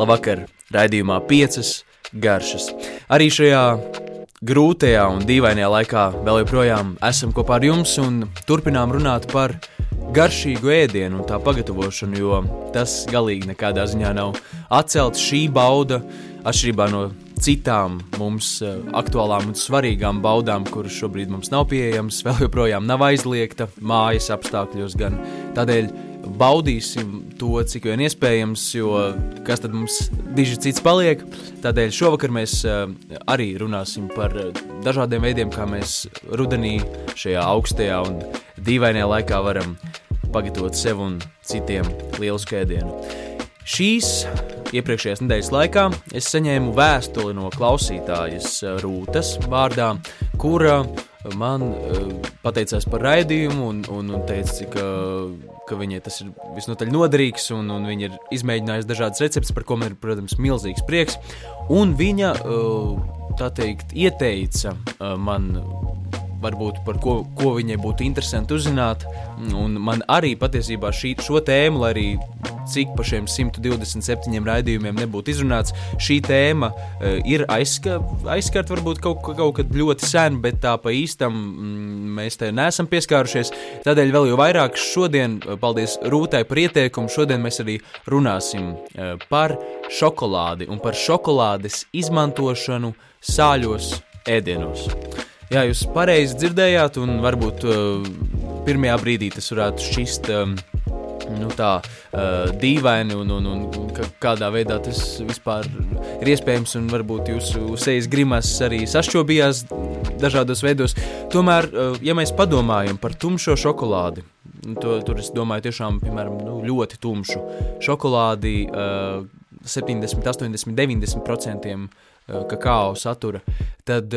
Labvakar, raidījumā piecas garšas. Arī šajā grūtajā un dīvainajā laikā vēl joprojām esam kopā ar jums un turpinām runāt par garšīgu ēdienu un tā pagatavošanu, jo tas galīgi nekādā ziņā nav atcelts šī bauda, atšķirībā no citām mums eh, aktuālām un svarīgām baudām, kuras šobrīd mums nav pieejamas, vēl joprojām nav aizliegta mājas apstākļos gan tādēļ baudīsim to, cik vien iespējams, jo kas tad mums diži cits paliek. Tādēļ šovakar mēs uh, arī runāsim par dažādiem veidiem, kā mēs rudenī šajā augstajā un dīvainajā laikā varam pagatavot sev un citiem lielu skēdienu. Šīs iepriekšējās nedēļas laikā es saņēmu vēstuli no klausītājas Rūtas vārdā, kura man uh, pateicās par raidījumu un, un, un teica, cik uh, ka viņai tas ir visnotaļ noderīgs, un, un viņa ir izmēģinājusi dažādas receptes, par ko man ir, protams, milzīgs prieks. Un viņa, uh, tā teikt, ieteica man varbūt par ko, ko viņai būtu interesanti uzzināt. Un man arī patiesībā šī, šo tēmu, lai arī cik pa šiem 127 raidījumiem nebūtu izrunāts, šī tēma uh, ir aizska, aizskarta varbūt kaut, kaut kad ļoti sen, bet tā pa īstam mm, mēs te neesam pieskārušies. Tādēļ vēl jau vairāk šodien, eh, paldies Rūtai par ieteikumu, šodien mēs arī runāsim uh, par šokolādi un par šokolādes izmantošanu sāļos ēdienos. Jā, jūs pareizi dzirdējāt, un varbūt uh, pirmajā brīdī tas varētu šķist um, nu, tā uh, dīvaini un, un, un, un kādā veidā tas vispār ir iespējams, un varbūt jūsu sejas grimas arī sašķobījās dažādos veidos. Tomēr, uh, ja mēs padomājam par tumšo šokolādi, to, tur es domāju tiešām, piemēram, nu, ļoti tumšu šokolādi, uh, 70, 80, 90% kakao satura, tad,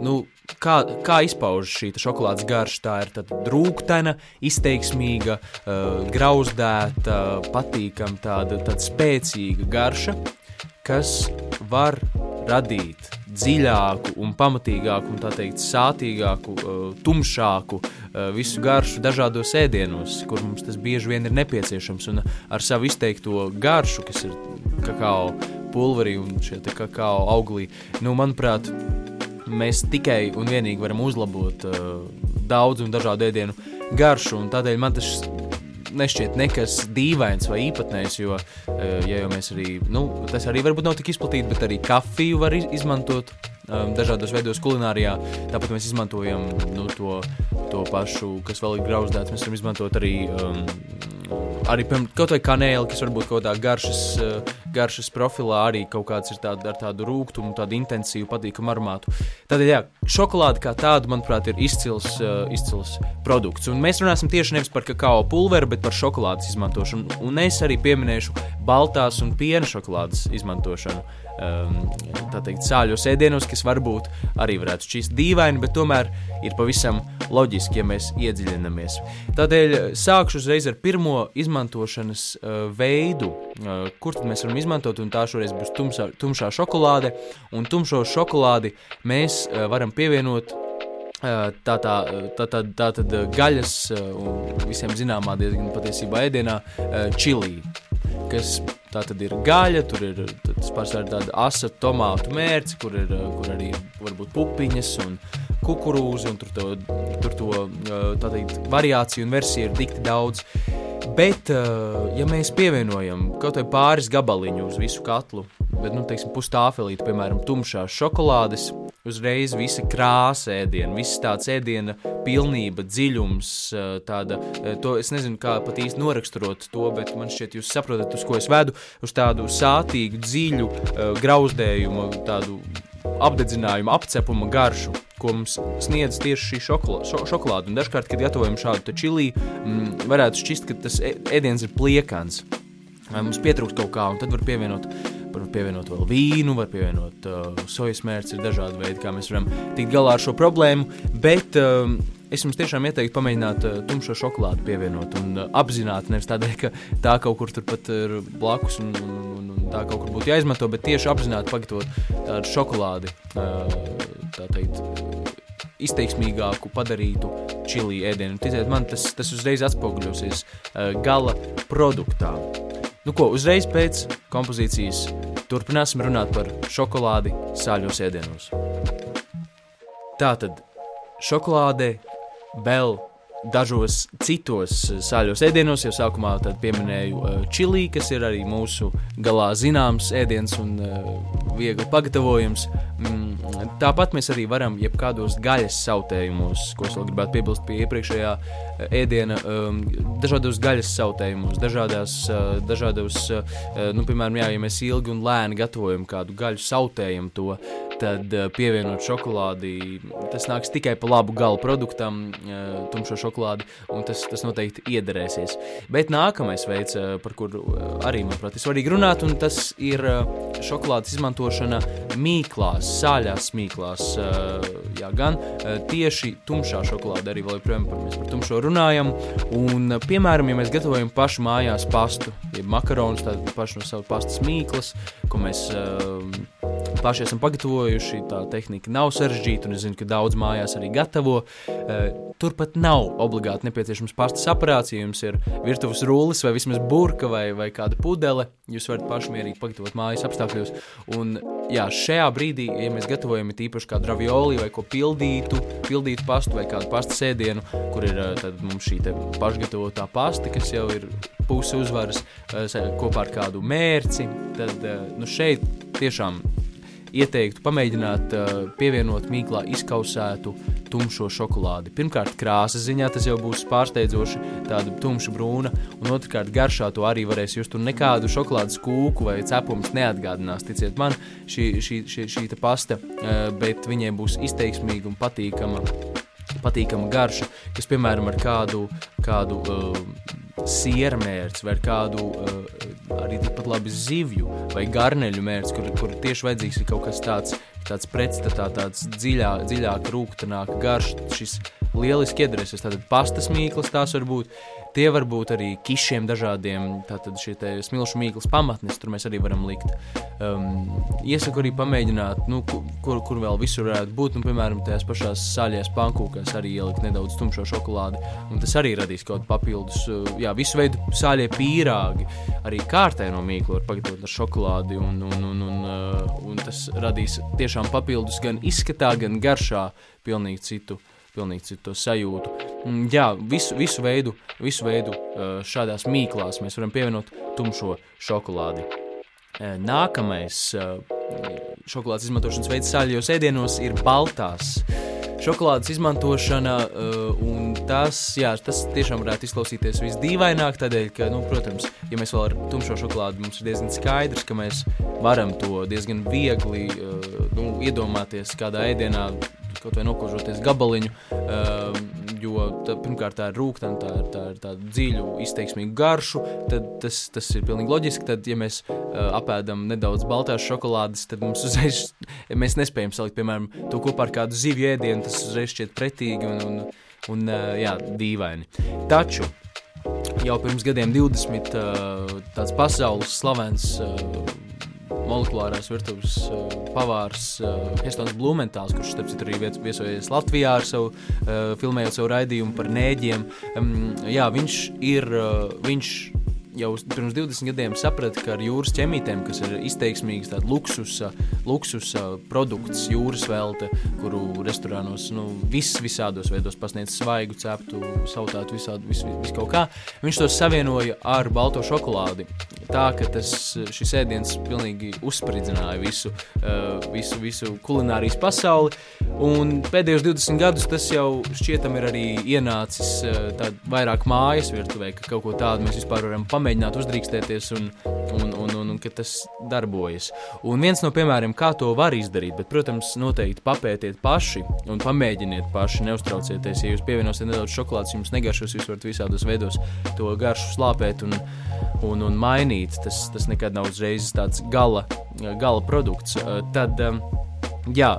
nu, kā, kā izpaužas šī šokolādes garša. Tā ir drūkstoša, izteiksmīga, uh, grauzdēta, patīkama, tāda, tāda spēcīga garša, kas var radīt dziļāku un pamatīgāku, un tā teikt, sātīgāku, uh, tumšāku uh, visu garšu dažādos ēdienos, kur mums tas bieži vien ir nepieciešams. Un ar savu izteikto garšu, kas ir kakao pulverī un šie kakao auglī, nu, manuprāt, mēs tikai un vienīgi varam uzlabot uh, daudz un dažādu ēdienu garšu, tādēļ man tas nešķiet nekas dīvains vai īpatnējs, jo, uh, ja jau mēs arī, nu, tas arī varbūt nav tik izplatīti, bet arī kafiju var izmantot um, dažādos veidos kulinārijā. Tāpat mēs izmantojam nu, to, to pašu, kas vēl ir grauzdēts, mēs varam izmantot arī um, arī piemēram, kaut vai kanēli, kas varbūt kaut kādā garšas, eh, garšas profilā arī kaut kāds ir tād, ar tādu rūkumu, tādu intensīvu, patīkamu aromātu. Tādēļ, jā, šokolāde kā tāda, manuprāt, ir izcils, uh, izcils produkts. Un mēs runāsim tieši nevis par kakao pulveri, bet par šokolādes izmantošanu. Un es arī pieminēšu baltās un piena šokolādes izmantošanu um, teikt, sāļos ēdienos, kas varbūt arī varētu šķist dīvaini, bet tomēr ir pavisam loģiski, ja mēs iedziļinamies. Tādēļ sākšu uzreiz ar pirmo izmantošanas uh, veidu, uh, kur mēs varam izmantot, un tā šoreiz būs tumsā, tumšā šokolāde, un tumšo šokolādi mēs uh, varam pievienot uh, tā, tā, tā, tā, tā tad gaļas un visiem zināmā diezgan patiesībā ēdienā čilī, kas Tā tad ir gaļa, tur ir pārsvarā tāda asa tomātu mērce, kur ir kur arī varbūt pupiņas un kukurūzi, un tur to, tur to teikt, variāciju un versiju ir dikti daudz. Bet, ja mēs pievienojam kaut vai pāris gabaliņu uz visu katlu, bet, nu, teiksim, pustāfelīti, piemēram, tumšās šokolādes, uzreiz visa krāsa ēdiena, viss tāds ēdiena pilnība, dziļums, tāda, to es nezinu, kā pat īsti noraksturot to, bet man šķiet, jūs saprotat, uz ko es vedu, uz tādu sātīgu, dziļu, grauzdējumu, tādu apdedzinājumu, apcepumu garšu, ko mums sniedz tieši šī šokolāde. Šo, šokolāde. Un dažkārt, kad gatavojam šādu čili, mm, varētu šķist, ka tas ēdiens ir pliekans. Vai mums pietrūkst kaut kā, un tad var pievienot var pievienot vēl vīnu, var pievienot uh, sojas mērci, ir dažādi veidi, kā mēs varam tikt galā ar šo problēmu, bet um, es jums tiešām ieteiktu pamēģināt uh, tumšo šokolādi pievienot un uh, apzināti, nevis tādēļ, ka tā kaut kur turpat ir blakus un, un, un, un tā kaut kur būtu jāizmanto, bet tieši apzināti pagatavot tādu šokolādi, uh, tā teikt, izteiksmīgāku padarītu čili ēdienu. Ticiet man, tas, tas uzreiz atspoguļosies uh, gala produktā. nu ko, uzreiz pēc kompozīcijas turpināsim runāt par šokolādi sāļos ēdienos. Tātad šokolāde vēl dažos citos sāļos ēdienos, jau sākumā pieminēju uh, čili, kas ir arī mūsu galā zināms ēdiens un uh, viegli pagatavojams. Mm, tāpat mēs arī varam jebkādos gaļas sautējumos, ko es vēl gribētu piebilst pie iepriekšējā ēdiena, um, dažādos gaļas sautējumos, dažādās, uh, dažādos, uh, nu, piemēram, jā, ja mēs ilgi un lēni gatavojam kādu gaļu sautējumu to, tad uh, pievienot šokolādi, tas nāks tikai pa labu galu produktam, uh, tumšo šokolādi, un tas, tas noteikti iederēsies. Bet nākamais veids, uh, par kuru arī, manuprāt, ir svarīgi runāt, un tas ir šokolādes izmantošana mīklās, sāļās mīklās, jā, gan tieši tumšā šokolāde, arī vēl joprojām par, mēs par tumšo runājam, un, piemēram, ja mēs gatavojam pašu mājās pastu, jeb makaronus, tad pašu no savu pastas mīklas, ko mēs paši esam pagatavojuši. Tā tehnika nav sarežģīta, un es zinu, ka daudz mājās arī gatavo. Uh, turpat nav obligāti nepieciešams pastas aparāts. Ja jums ir virtuves rullis vai vismaz burka vai, vai kāda pudele, jūs varat paši mierīgi pagatavot mājas apstākļos. Un, jā, šajā brīdī, ja mēs gatavojam īpaši kādu ravioli vai ko pildītu, pildītu pastu vai kādu pastas ēdienu, kur ir tad mums šī pašgatavotā pasta, kas jau ir pusi uzvaras kopā ar kādu mērci, tad nu, šeit tiešām ieteiktu pamēģināt uh, pievienot mīklā izkausētu tumšo šokolādi. Pirmkārt, krāsas ziņā tas jau būs pārsteidzoši, tāda tumša brūna, un otrkārt, garšā to arī varēs just. Tur nekādu šokolādes kūku vai cepumus neatgādinās, ticiet man, šī, šī, šī, šī pasta, uh, bet viņiem būs izteiksmīga un patīkama. Patīkama garša, kas, piemēram, ar kādu, kādu uh, siera mērķis vai kādu uh, arī tikpat labi zivju vai garneļu mērķis, kur, kur tieši vajadzīgs ir kaut kas tāds, tāds pretstatā, tāds dziļā, dziļāk rūktanāk garš, šis lieliski iedarēsies, tātad pastas mīklas tās var būt, Tie var būt arī kišiem dažādiem, tātad šie smilšu mīklas pamatnes, tur mēs arī varam likt. Um, iesaku arī pamēģināt, nu, kur, kur vēl visur varētu būt, nu, piemēram, tajās pašās saļajās pankūkās arī ielikt nedaudz tumšo šokolādi, un tas arī radīs kaut papildus, uh, jā, visu veidu saļie pīrāgi, arī kārtēno mīklu var pagatavot ar šokolādi, un, un, un, un, uh, un tas radīs tiešām papildus gan izskatā, gan garšā pilnīgi citu pilnīgi citu sajūtu. Mm, jā, visu, visu, veidu, visu veidu šādās mīklās mēs varam pievienot tumšo šokolādi. Nākamais šokolādes izmantošanas veids sāļos ēdienos ir baltās. Šokolādes izmantošana, un tas, jā, tas tiešām varētu izklausīties visdīvaināk, tādēļ, ka, nu, protams, ja mēs vēl ar tumšo šokolādi, mums ir diezgan skaidrs, ka mēs varam to diezgan viegli nu, iedomāties kādā ēdienā, kaut vai nokožoties gabaliņu, uh, jo tā, pirmkārt tā ir rūkstoša, tā ir tā, tā dziļu, izteiksmīgu garšu, tad tas, tas ir pilnīgi loģiski. Tad, ja mēs uh, apēdam nedaudz baltās šokolādes, tad mums uzreiz mēs nespējam salikt, piemēram, to kopā ar kādu zivju ēdienu, tas uzreiz šķiet pretīgi un, un, un uh, jā, dīvaini. Taču jau pirms gadiem 20 uh, tāds pasaules slavens molekulārās virtuves uh, pavārs uh, Hestons Blumentāls, kurš, starp citu, arī viesojies Latvijā ar savu, uh, filmējot savu raidījumu par nēģiem. Um, jā, viņš ir, uh, viņš jau pirms 20 gadiem saprata, ka ar jūras ķemītēm, kas ir izteiksmīgs tāds luksusa, luksusa produkts, jūras velte, kuru restorānos nu, vis, visādos veidos pasniedz svaigu, ceptu, sautātu, visādi, vis, vis, vis kaut kā, viņš to savienoja ar balto šokolādi. Tā, ka tas, šis ēdiens pilnīgi uzspridzināja visu, uh, visu, visu kulinārijas pasauli, un pēdējos 20 gadus tas jau šķietam ir arī ienācis uh, tād vairāk mājas virtuvē, ka kaut ko tādu mēs vispār varam pamanīt pamēģināt uzdrīkstēties un, un, un, un, un ka tas darbojas. Un viens no piemēriem, kā to var izdarīt, bet, protams, noteikti papētiet paši un pamēģiniet paši, neuztraucieties. Ja jūs pievienosiet nedaudz šokolādes, jums negaršos, jūs varat visādos veidos to garšu slāpēt un, un, un mainīt. Tas, tas nekad nav uzreiz tāds gala, gala produkts. Tad, jā,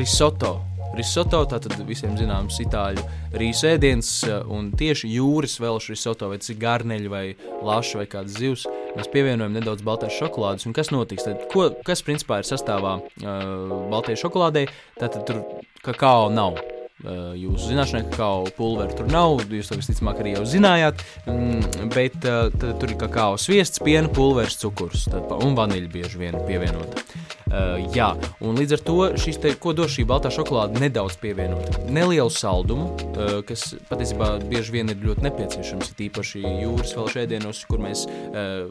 risoto risoto, tātad visiem zināms itāļu rīsu ēdiens, eh, un tieši jūras velšu risoto, vai garneļi vai laša vai kāds zivs, mēs pievienojam nedaudz baltās šokolādes, un kas notiks? Tad, ko, kas principā ir sastāvā uh, baltajai šokolādei? Tātad tur kakao nav. Uh, jūsu zināšanai, kakao pulveri tur nav. Jūs to visticamāk arī jau zinājāt, mm, bet uh, tur ir kakao sviests, piena pulveris, cukurs tad, un vaniļa bieži vien pievienota. Uh, jā, un līdz ar to šis te, ko dos šī baltā šokolāde, nedaudz pievienot nelielu saldumu, uh, kas patiesībā bieži vien ir ļoti nepieciešams, tīpaši jūras vēl šēdienos, kur mēs uh,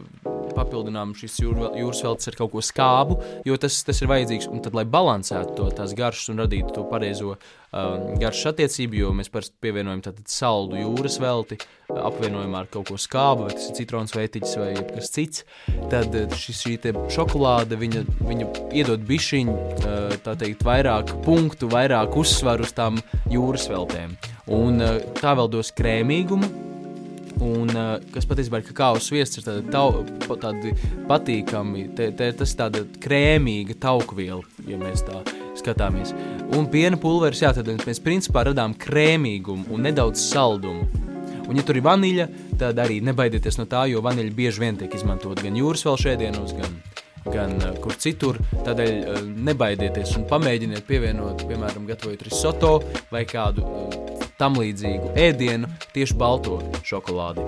papildinām šīs jūr, jūras veltes ar kaut ko skābu, jo tas, tas ir vajadzīgs, un tad, lai balansētu to tās garšas un radītu to pareizo um, garšas attiecību, jo mēs parasti pievienojam tātad saldu jūras velti, uh, apvienojumā ar kaut ko skābu, vai tas ir citrons veitiķis vai kas cits, tad uh, šis, šī šokolāde, viņa, viņa iedod bišķiņu, uh, tā teikt, vairāk punktu, vairāk uzsvaru uz tām jūras veltēm. Un tā vēl dos krēmīgumu, Un, kas patiesībā ir kakao sviests, ir tādi, tau, tādi patīkami, te, te, tas ir tāda krēmīga taukviela, ja mēs tā skatāmies. Un piena pulveris, jā, tad mēs principā radām krēmīgumu un nedaudz saldumu. Un, ja tur ir vaniļa, tad arī nebaidieties no tā, jo vaniļa bieži vien tiek izmantot gan jūras vēl šēdienos, gan, gan uh, kur citur. Tādēļ uh, nebaidieties un pamēģiniet pievienot, piemēram, gatavojot risoto vai kādu uh, tam līdzīgu ēdienu, tieši balto šokolādi.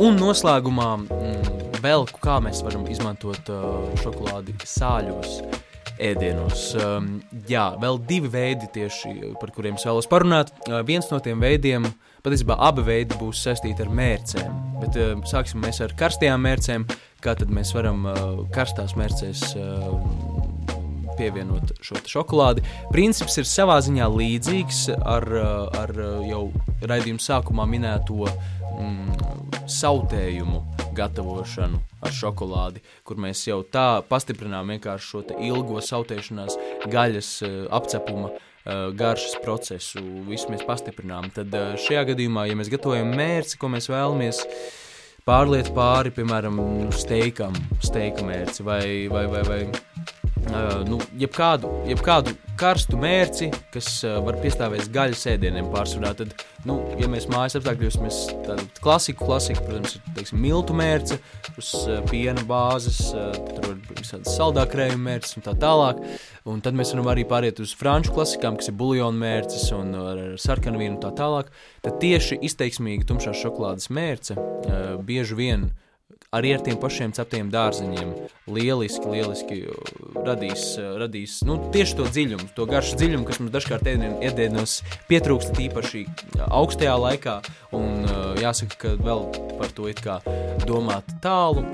Un noslēgumā mm, vēl kā mēs varam izmantot uh, šokolādi sāļos ēdienos. Um, jā, vēl divi veidi, tieši, par kuriem es vēlos parunāt. Uh, viens no tiem veidiem, patiesībā abi veidi būs saistīti ar mērcēm. Bet uh, sāksim ar karstajām mērcēm. Kā tad mēs varam uh, karstās mērcēs uh, pievienot šo šokolādi? Princips ir savā ziņā līdzīgs ar, ar jau raidījuma sākumā minēto mm, sautējumu gatavošanu ar šokolādi, kur mēs jau tā pastiprinām šo ilgo sautēšanās gaļas uh, apcepuma uh, garšas procesu, visu mēs pastiprinām. Tad uh, šajā gadījumā, ja mēs gatavojam mērci, ko mēs vēlamies, pārliet pāri, piemēram, steikam, steika mērci vai, vai, vai, vai Uh, nu, jebkādu, jebkādu karstu mērci, kas uh, var piestāvēt gaļas ēdieniem pārsvarā, tad, nu, ja mēs mājas apstākļos, mēs tādu klasiku, klasiku, protams, ir, teiksim, miltu mērce, uz uh, piena bāzes, uh, tur var visādas saldā krējuma mērces un tā tālāk, un tad mēs varam arī pāriet uz franču klasikām, kas ir buljonu mērces un ar sarkanu vīnu un tā tālāk, tad tieši izteiksmīgi tumšās šokolādes mērce uh, bieži vien uh, arī ar tiem pašiem ceptiem dārzeņiem. Lieliski, lieliski radīs, radīs nu, tieši to dziļumu, to garšu dziļumu, kas mums dažkārt ēdienos pietrūkst īpaši augstajā laikā. Un jāsaka, ka vēl par to it kā domāt tālu.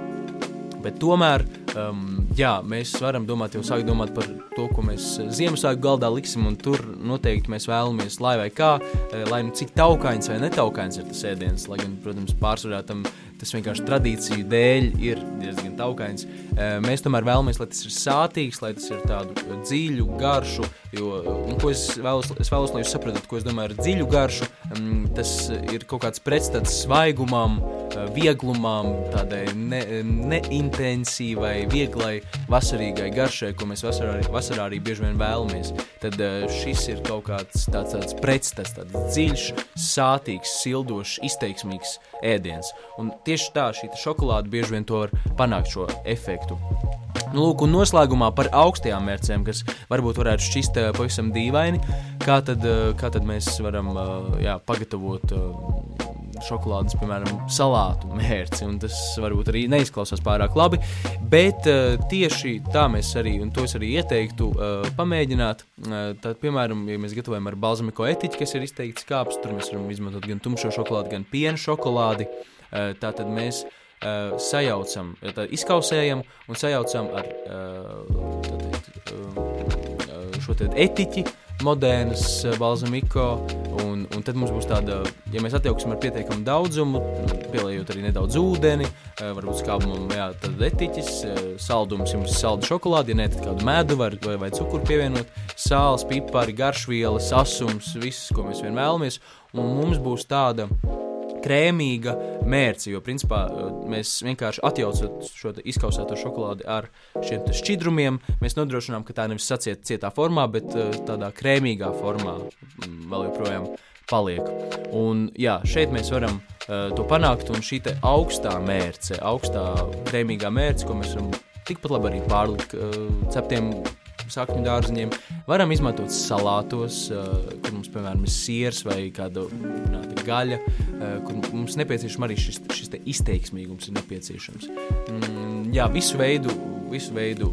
Bet tomēr um, jā, mēs varam domāt, jau sākt domāt par to, ko mēs Ziemassvētku galdā liksim, tur noteikti mēs vēlamies, lai vai kā, lai nu cik taukains vai netaukains ir tas ēdiens, lai gan, protams, pārsvarā tam tas vienkārši tradīciju dēļ ir diezgan taukains. Mēs tomēr vēlamies, lai tas ir sātīgs, lai tas ir tādu dziļu garšu, jo, un ko es vēlos, es vēlos, lai jūs sapratat, ko es domāju ar dziļu garšu, tas ir kaut kāds pretstats svaigumam, vieglumam, tādai ne, neintensīvai, vieglai, vasarīgai garšai, ko mēs vasarā, vasarā arī bieži vien vēlamies. Tad šis ir kaut kāds tāds, tāds pretstats, tāds dziļš, sātīgs, sildošs, izteiksmīgs ēdiens. Un tieši tā, šī šokolāde bieži vien to var panākt šo efektu. Nu, lūk, un noslēgumā par augstajām mērcēm, kas varbūt varētu šķist uh, pavisam dīvaini, kā tad, uh, kā tad mēs varam uh, jā, pagatavot šokolādes, piemēram, salātu mērci, un tas varbūt arī neizklausās pārāk labi, bet tieši tā mēs arī, un to es arī ieteiktu pamēģināt, tad, piemēram, ja mēs gatavojam ar balzamiko etiķi, kas ir izteikts kāps, tur mēs varam izmantot gan tumšo šokolādi, gan piena šokolādi, uh, Eh, tātad mēs uh, sajaucam, tā izkausējam un sajaucam ar uh, teikt, uh, šo etiķi, modēnas balzamiko, un, un tad mums būs tāda, ja mēs atjauksim ar pietiekamu daudzumu, pieliejot arī nedaudz ūdeni, varbūt skābumam, jā, tad etiķis, saldums, ir salda šokolāde, ja ne, tad kādu medu var, vai, vai cukuru pievienot, sāls, pipari, garšvielas, asums, viss, ko mēs vien vēlamies, un mums būs tāda krēmīga mērce. Jo, principā, mēs vienkārši atjaucot šo izkausēto šokolādi ar šiem šķidrumiem, mēs nodrošinām, ka tā nevis saciet cietā formā, bet eh, tādā krēmīgā formā mm, vēl joprojām paliek. Un, jā, šeit mēs varam uh, to panākt, un šī augstā mērce, augstā krēmīgā mērce, ko mēs varam tikpat labi arī pārlikt uh, ceptiem sakņu dārziņiem. Varam izmantot salātos, kur mums, piemēram, ir siers vai kāda gaļa, kur mums nepieciešams arī šis, šis izteiksmīgums ir nepieciešams. Mm, jā, visu veidu, visu veidu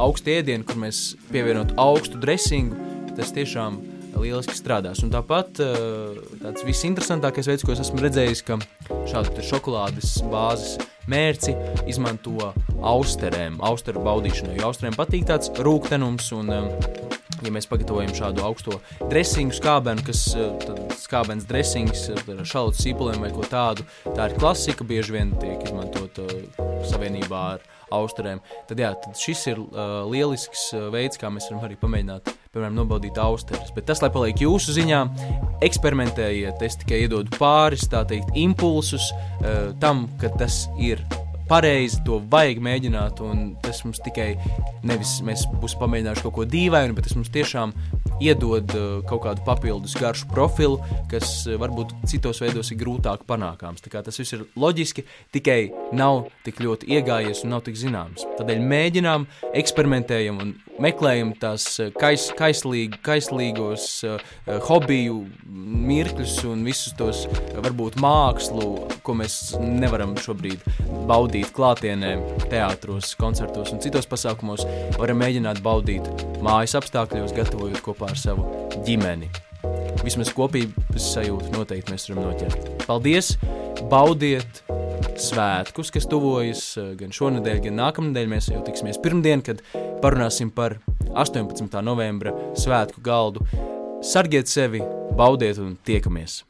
augstu ēdienu, kur mēs pievienot augstu dresingu, tas tiešām ir lieliski strādās. Un tāpat eh, tāds visinteresantākais veids, ko es esmu redzējis, ka šādu šokolādes bāzes mērci izmanto austerēm, austeru baudīšanai. Jo austerēm patīk tāds rūktenums un eh, ja mēs pagatavojam šādu augsto dresingu skābenu, kas eh, skābens dresings ar šalatu sīpoliem vai ko tādu, tā ir klasika, bieži vien tiek izmantota savienībā ar austerēm. Tad, jā, tad šis ir uh, lielisks veids, kā mēs varam arī pamēģināt piemēram, nobaudīt austeres. Bet tas, lai paliek jūsu ziņā, eksperimentējiet, es tikai iedodu pāris, tā teikt, impulsus uh, tam, ka tas ir pareizi, to vajag mēģināt, un tas mums tikai nevis mēs būsim pamēģinājuši kaut ko dīvainu, bet tas mums tiešām iedod uh, kaut kādu papildus garšu profilu, kas uh, varbūt citos veidos ir grūtāk panākams. Tas viss ir loģiski, tikai nav tik ļoti iegājies un nav tik zināms. Tādēļ mēģinām, eksperimentējam un meklējam tās eh, kais, kaislīg, kaislīgos uh, hobiju mirkļus un visus tos varbūt mākslu, ko mēs nevaram šobrīd baudīt klātienē, teātros, koncertos un citos pasākumos, varam mēģināt baudīt mājas apstākļos, gatavojot kopā ar savu ģimeni. Vismaz kopības sajūtu noteikti mēs varam noķert. Paldies! Baudiet svētkus, kas tuvojas gan šonadēļ, gan nākamnedēļ. Mēs jau tiksimies pirmdien, kad parunāsim par 18. novembra svētku galdu. Sargiet sevi, baudiet un tiekamies!